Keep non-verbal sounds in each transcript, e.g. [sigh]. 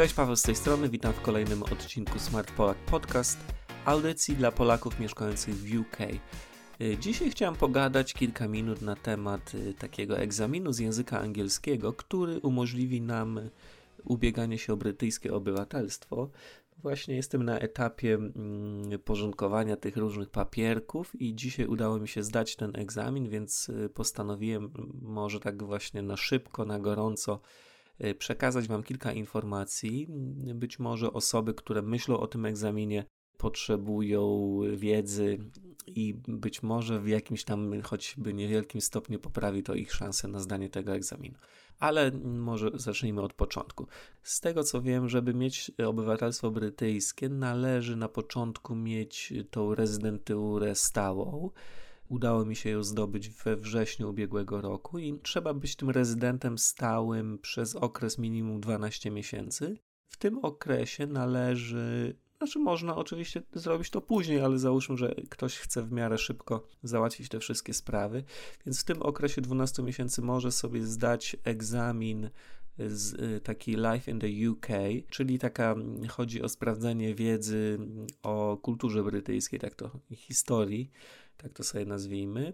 Cześć, Paweł z tej strony, witam w kolejnym odcinku Smart Polak Podcast, audycji dla Polaków mieszkających w UK. Y, dzisiaj chciałem pogadać kilka minut na temat y, takiego egzaminu z języka angielskiego, który umożliwi nam ubieganie się o brytyjskie obywatelstwo. Właśnie jestem na etapie mm, porządkowania tych różnych papierków i dzisiaj udało mi się zdać ten egzamin, więc y, postanowiłem może tak właśnie na szybko, na gorąco przekazać Wam kilka informacji. Być może osoby, które myślą o tym egzaminie, potrzebują wiedzy i być może w jakimś tam choćby niewielkim stopniu poprawi to ich szanse na zdanie tego egzaminu. Ale może zacznijmy od początku. Z tego co wiem, żeby mieć obywatelstwo brytyjskie, należy na początku mieć tą rezydenturę stałą. Udało mi się ją zdobyć we wrześniu ubiegłego roku i trzeba być tym rezydentem stałym przez okres minimum 12 miesięcy. W tym okresie należy znaczy można oczywiście zrobić to później, ale załóżmy, że ktoś chce w miarę szybko załatwić te wszystkie sprawy, więc w tym okresie 12 miesięcy może sobie zdać egzamin z y, taki Life in the UK, czyli taka chodzi o sprawdzenie wiedzy o kulturze brytyjskiej, tak to historii, tak to sobie nazwijmy.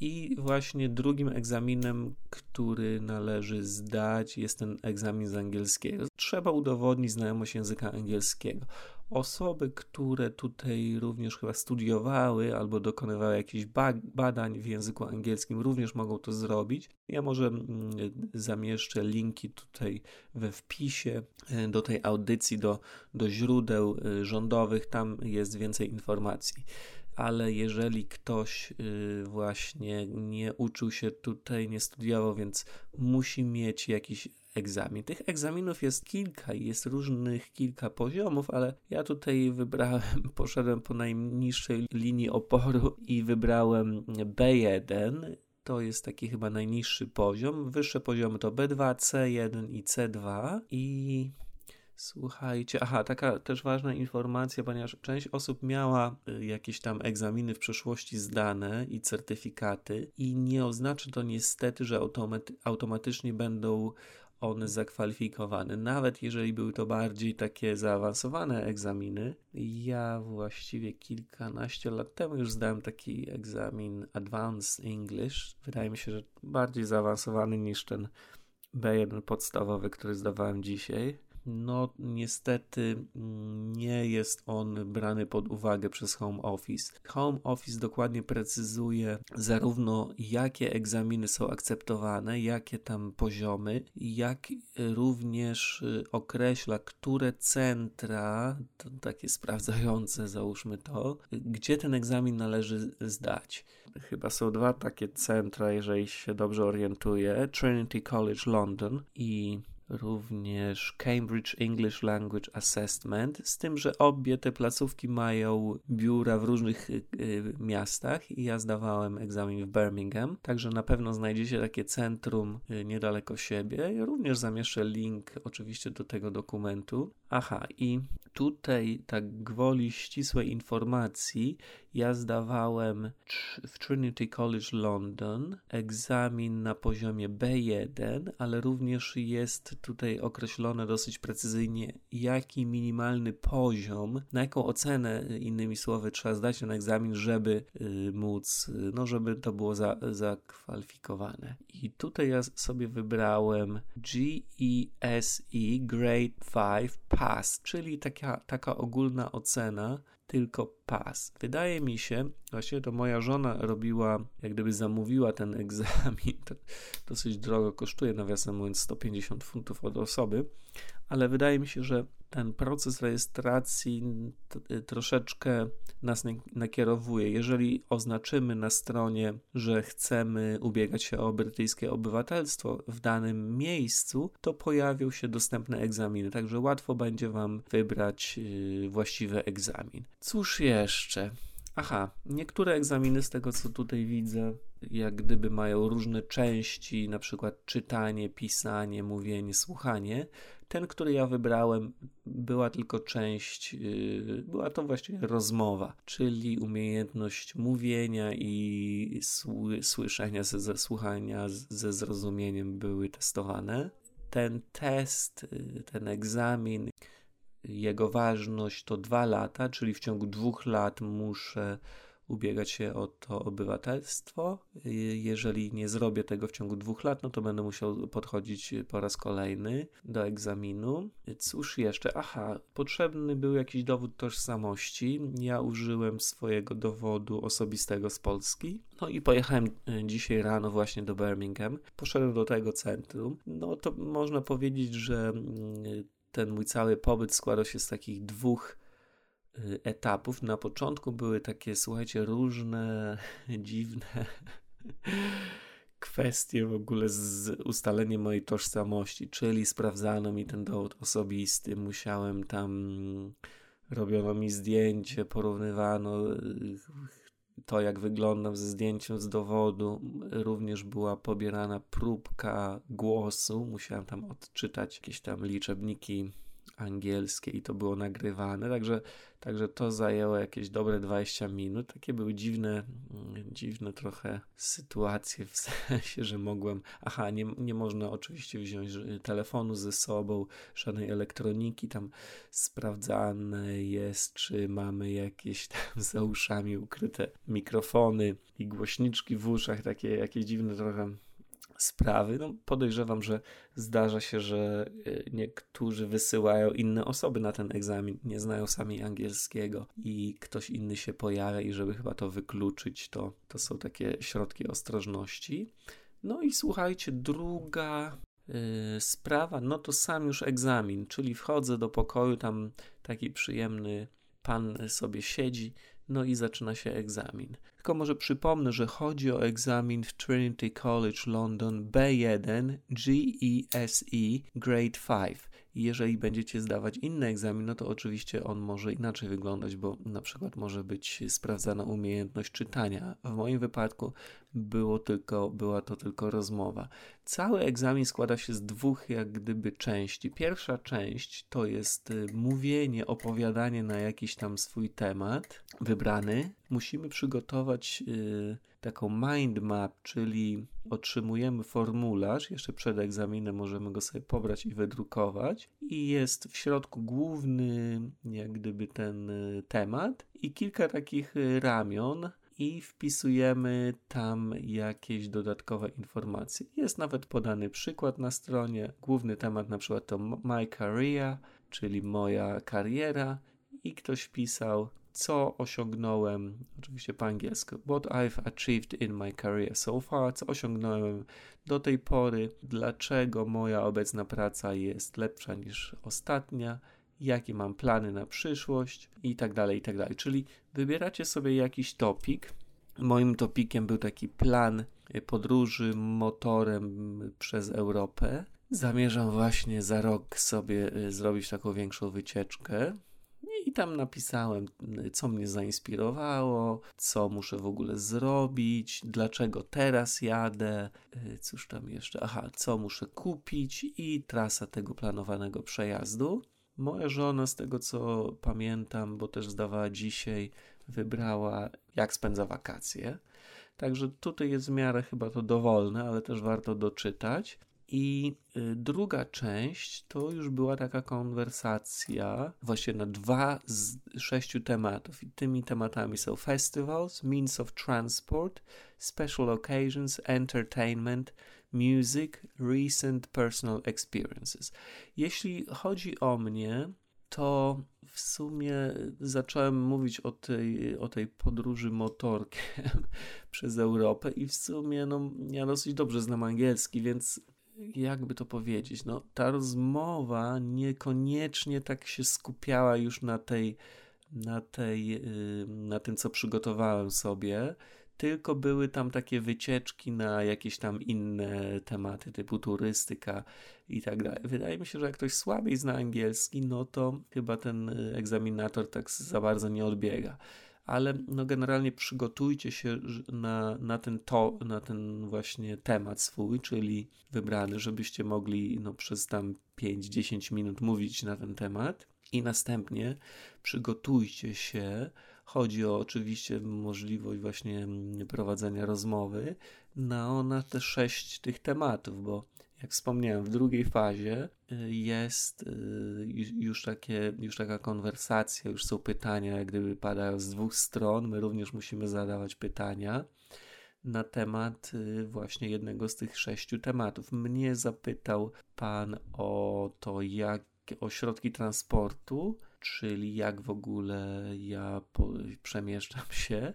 I właśnie drugim egzaminem, który należy zdać, jest ten egzamin z angielskiego. Trzeba udowodnić znajomość języka angielskiego. Osoby, które tutaj również chyba studiowały albo dokonywały jakichś badań w języku angielskim, również mogą to zrobić. Ja może mm, zamieszczę linki tutaj we wpisie e, do tej audycji, do, do źródeł e, rządowych, tam jest więcej informacji ale jeżeli ktoś y, właśnie nie uczył się tutaj, nie studiował, więc musi mieć jakiś egzamin. Tych egzaminów jest kilka i jest różnych kilka poziomów, ale ja tutaj wybrałem, [laughs] poszedłem po najniższej linii oporu i wybrałem B1. To jest taki chyba najniższy poziom. Wyższe poziomy to B2, C1 i C2 i Słuchajcie, aha, taka też ważna informacja, ponieważ część osób miała y, jakieś tam egzaminy w przeszłości zdane i certyfikaty, i nie oznacza to niestety, że automaty automatycznie będą one zakwalifikowane. Nawet jeżeli były to bardziej takie zaawansowane egzaminy, ja właściwie kilkanaście lat temu już zdałem taki egzamin Advanced English. Wydaje mi się, że bardziej zaawansowany niż ten B1 podstawowy, który zdawałem dzisiaj no niestety mm, nie jest on brany pod uwagę przez Home Office. Home Office dokładnie precyzuje zarówno jakie egzaminy są akceptowane, jakie tam poziomy, jak również y, określa, które centra, to takie sprawdzające załóżmy to, gdzie ten egzamin należy zdać. Chyba są dwa takie centra, jeżeli się dobrze orientuję, Trinity College London i również Cambridge English Language Assessment, z tym, że obie te placówki mają biura w różnych y, y, miastach i ja zdawałem egzamin w Birmingham, także na pewno znajdziecie takie centrum y, niedaleko siebie. Ja również zamieszczę link oczywiście do tego dokumentu. Aha, i tutaj tak gwoli ścisłej informacji, ja zdawałem w Trinity College London egzamin na poziomie B1, ale również jest tutaj określone dosyć precyzyjnie, jaki minimalny poziom, na jaką ocenę, innymi słowy, trzeba zdać ten egzamin, żeby y, móc, y, no żeby to było za, zakwalifikowane. I tutaj ja sobie wybrałem GESE Grade 5 Pass, czyli taka, taka ogólna ocena, tylko pas. Wydaje mi się, właśnie to moja żona robiła, jak gdyby zamówiła ten [laughs] egzamin, to dosyć drogo kosztuje, nawiasem mówiąc 150 funtów od osoby, ale wydaje mi się, że ten proces rejestracji troszeczkę nas nakierowuje. Jeżeli oznaczymy na stronie, że chcemy ubiegać się o brytyjskie obywatelstwo w danym miejscu, to pojawią się dostępne egzaminy, także łatwo będzie Wam wybrać y, właściwy egzamin. Cóż jeszcze? Aha, niektóre egzaminy z tego co tutaj widzę, jak gdyby mają różne części, na przykład czytanie, pisanie, mówienie, słuchanie. Ten, który ja wybrałem, była tylko część, yy, była to właściwie rozmowa, czyli umiejętność mówienia i słyszenia ze, słuchania ze zrozumieniem były testowane. ten test, y, ten egzamin, jego ważność to dwa lata, czyli w ciągu dwóch lat muszę ubiegać się o to obywatelstwo. Jeżeli nie zrobię tego w ciągu dwóch lat, no to będę musiał podchodzić po raz kolejny do egzaminu. Cóż jeszcze? Aha, potrzebny był jakiś dowód tożsamości. Ja użyłem swojego dowodu osobistego z Polski. No i pojechałem e, dzisiaj rano właśnie do Birmingham. Poszedłem do tego centrum. No to można powiedzieć, że mm, ten mój cały pobyt składał się z takich dwóch Y, etapów. Na początku były takie, słuchajcie, różne, [laughs] dziwne [laughs] kwestie w ogóle z ustaleniem mojej tożsamości, czyli sprawdzano mi ten dowód osobisty, musiałem tam, robiono mi zdjęcie, porównywano y, to, jak wyglądam ze zdjęciem z dowodu. Również była pobierana próbka głosu, musiałem tam odczytać jakieś tam liczebniki angielskie i to było nagrywane, także, także to zajęło jakieś dobre 20 minut. Takie były dziwne, mm, dziwne trochę sytuacje, w [laughs] sensie, że mogłem, aha, nie, nie można oczywiście wziąć telefonu ze sobą, żadnej elektroniki, tam sprawdzane jest, czy mamy jakieś [laughs] tam za uszami ukryte mikrofony i głośniczki w uszach, takie jakieś dziwne trochę sprawy. No, podejrzewam, że zdarza się, że e, niektórzy wysyłają inne osoby na ten egzamin, nie znają sami angielskiego i ktoś inny się pojawia i żeby chyba to wykluczyć, to, to są takie środki ostrożności. No i słuchajcie, druga yy, sprawa, no to sam już egzamin, czyli wchodzę do pokoju, tam taki przyjemny pan sobie siedzi, no i zaczyna się egzamin. Może przypomnę, że chodzi o egzamin w Trinity College London B1 GESE Grade 5. Jeżeli będziecie zdawać inny egzamin, no to oczywiście on może inaczej wyglądać, bo na przykład może być sprawdzana umiejętność czytania. W moim wypadku było tylko, była to tylko rozmowa. Cały egzamin składa się z dwóch jak gdyby części. Pierwsza część to jest y, mówienie, opowiadanie na jakiś tam swój temat wybrany. Musimy przygotować y, taką mind map, czyli otrzymujemy formularz, jeszcze przed egzaminem możemy go sobie pobrać i wydrukować i jest w środku główny jak gdyby ten y, temat i kilka takich ramion, i wpisujemy tam jakieś dodatkowe informacje. Jest nawet podany przykład na stronie. Główny temat na przykład to My Career, czyli moja kariera i ktoś wpisał co osiągnąłem, oczywiście po angielsku, what I've achieved in my career so far, co osiągnąłem do tej pory, dlaczego moja obecna praca jest lepsza niż ostatnia, jakie mam plany na przyszłość i tak dalej, i tak dalej. Czyli wybieracie sobie jakiś topik. Moim topikiem był taki plan podróży motorem przez Europę. Zamierzam właśnie za rok sobie y, zrobić taką większą wycieczkę. I tam napisałem, co mnie zainspirowało, co muszę w ogóle zrobić, dlaczego teraz jadę, cóż tam jeszcze, aha, co muszę kupić i trasa tego planowanego przejazdu. Moja żona, z tego co pamiętam, bo też zdawała dzisiaj, wybrała, jak spędza wakacje. Także tutaj jest w miarę chyba to dowolne, ale też warto doczytać. I y, druga część to już była taka konwersacja właśnie na dwa z sześciu tematów. I tymi tematami są festivals, means of transport, special occasions, entertainment, music, recent personal experiences. Jeśli chodzi o mnie, to w sumie zacząłem mówić o tej, o tej podróży motorkiem [laughs] przez Europę i w sumie no, ja dosyć dobrze znam angielski, więc jakby to powiedzieć, no, ta rozmowa niekoniecznie tak się skupiała już na tej, na tej, na tym, co przygotowałem sobie, tylko były tam takie wycieczki na jakieś tam inne tematy, typu turystyka i tak dalej. Wydaje mi się, że jak ktoś słabiej zna angielski, no to chyba ten egzaminator tak za bardzo nie odbiega ale no generalnie przygotujcie się na, na, ten to, na ten właśnie temat swój, czyli wybrany, żebyście mogli no, przez tam 5-10 minut mówić na ten temat. I następnie przygotujcie się. Chodzi o oczywiście możliwość właśnie prowadzenia rozmowy na, na te sześć tych tematów, bo jak wspomniałem, w drugiej fazie y, jest y, już, takie, już taka konwersacja, już są pytania, jak gdyby padają z dwóch stron. My również musimy zadawać pytania na temat y, właśnie jednego z tych sześciu tematów. Mnie zapytał pan o to, jak o środki transportu, czyli jak w ogóle ja przemieszczam się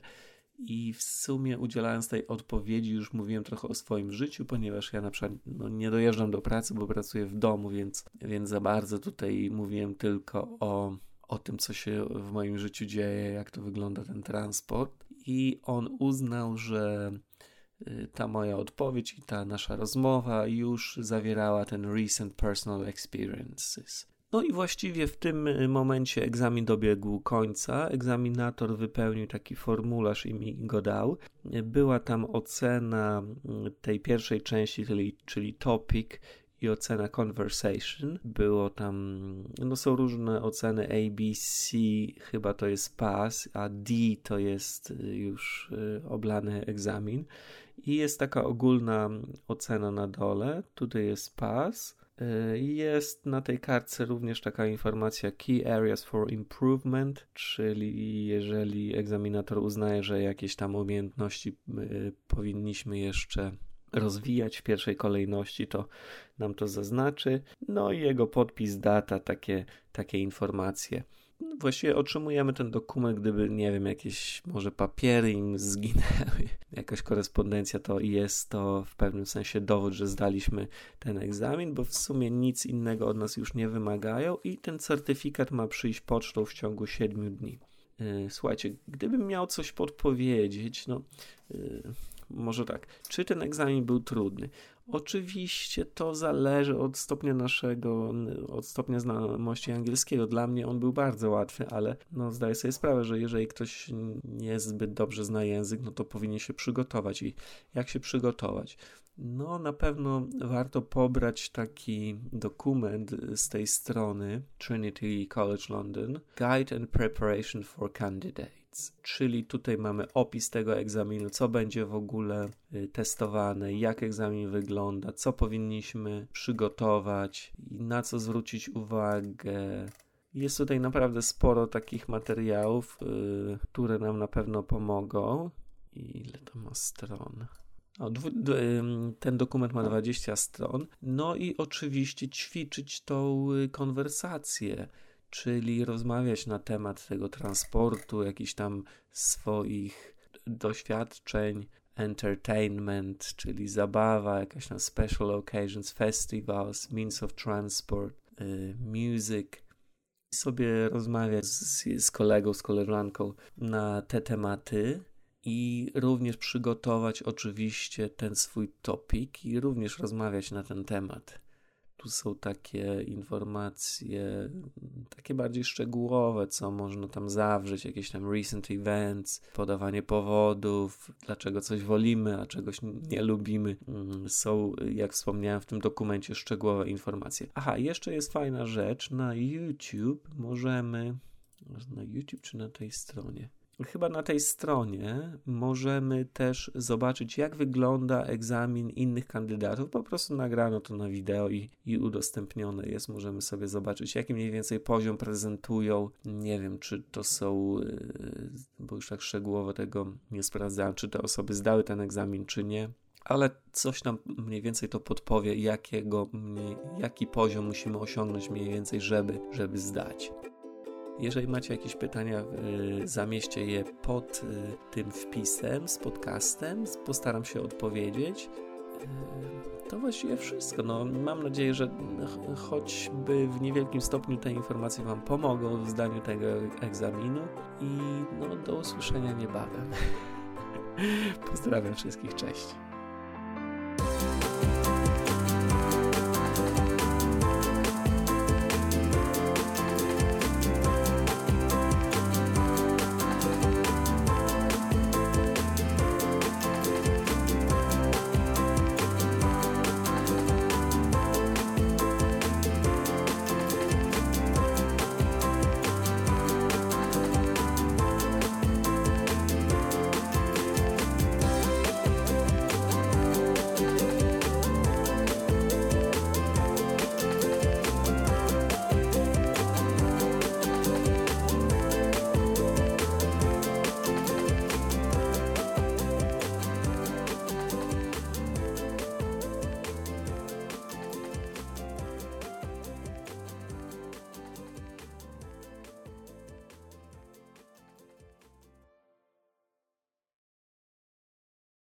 i w sumie udzielając tej odpowiedzi, już mówiłem trochę o swoim życiu, ponieważ ja na przykład no, nie dojeżdżam do pracy, bo pracuję w domu, więc, więc za bardzo tutaj mówiłem tylko o, o tym, co się w moim życiu dzieje, jak to wygląda ten transport. I on uznał, że y, ta moja odpowiedź i ta nasza rozmowa już zawierała ten recent personal experiences. No i właściwie w tym y, momencie egzamin dobiegł końca. Egzaminator wypełnił taki formularz i mi go dał. Była tam ocena y, tej pierwszej części, czyli, czyli topic i ocena conversation. Było tam, no są różne oceny A, B, C, chyba to jest pass, a D to jest y, już oblany egzamin. I jest taka ogólna ocena na dole. Tutaj jest pass Y, jest na tej kartce również taka informacja Key Areas for Improvement, czyli jeżeli egzaminator uznaje, że jakieś tam umiejętności y, powinniśmy jeszcze rozwijać w pierwszej kolejności, to nam to zaznaczy. No i jego podpis, data, takie, takie informacje właściwie otrzymujemy ten dokument, gdyby, nie wiem, jakieś może papiery im zginęły, [laughs] jakaś korespondencja, to jest to w pewnym sensie dowód, że zdaliśmy ten egzamin, bo w sumie nic innego od nas już nie wymagają i ten certyfikat ma przyjść pocztą w ciągu 7 dni. E, słuchajcie, gdybym miał coś podpowiedzieć, no e, może tak, czy ten egzamin był trudny? Oczywiście to zależy od stopnia naszego, od stopnia znajomości angielskiego. Dla mnie on był bardzo łatwy, ale no, zdaję sobie sprawę, że jeżeli ktoś nie zbyt dobrze zna język, no to powinien się przygotować. I jak się przygotować? No, na pewno warto pobrać taki dokument z tej strony Trinity College London Guide and Preparation for Candidate czyli tutaj mamy opis tego egzaminu, co będzie w ogóle y, testowane, jak egzamin wygląda, co powinniśmy przygotować na co zwrócić uwagę. Jest tutaj naprawdę sporo takich materiałów, yy, które nam na pewno pomogą. Ile to ma stron? O, ten dokument ma 20 stron. No i oczywiście ćwiczyć tą y, konwersację czyli rozmawiać na temat tego transportu, jakichś tam swoich doświadczeń, entertainment, czyli zabawa, jakaś tam special occasions, festivals, means of transport, y, music. Sobie rozmawiać z, z kolegą, z koleżanką na te tematy i również przygotować oczywiście ten swój topik i również rozmawiać na ten temat tu są takie informacje, takie bardziej szczegółowe, co można tam zawrzeć, jakieś tam recent events, podawanie powodów, dlaczego coś wolimy, a czegoś nie lubimy. Mm, są, jak wspomniałem, w tym dokumencie szczegółowe informacje. Aha, jeszcze jest fajna rzecz, na YouTube możemy, na YouTube czy na tej stronie? Chyba na tej stronie możemy też zobaczyć, jak wygląda egzamin innych kandydatów. Po prostu nagrano to na wideo i, i udostępnione jest. Możemy sobie zobaczyć, jaki mniej więcej poziom prezentują. Nie wiem, czy to są, yy, bo już tak szczegółowo tego nie sprawdzałem, czy te osoby zdały ten egzamin, czy nie ale coś nam mniej więcej to podpowie, jakiego, jaki poziom musimy osiągnąć mniej więcej, żeby, żeby zdać. Jeżeli macie jakieś pytania, y, zamieście je pod y, tym wpisem z podcastem. Postaram się odpowiedzieć. Y, to właściwie wszystko. No, mam nadzieję, że choćby w niewielkim stopniu te informacje Wam pomogą w zdaniu tego egzaminu i no, do usłyszenia niebawem. [laughs] Pozdrawiam wszystkich, cześć.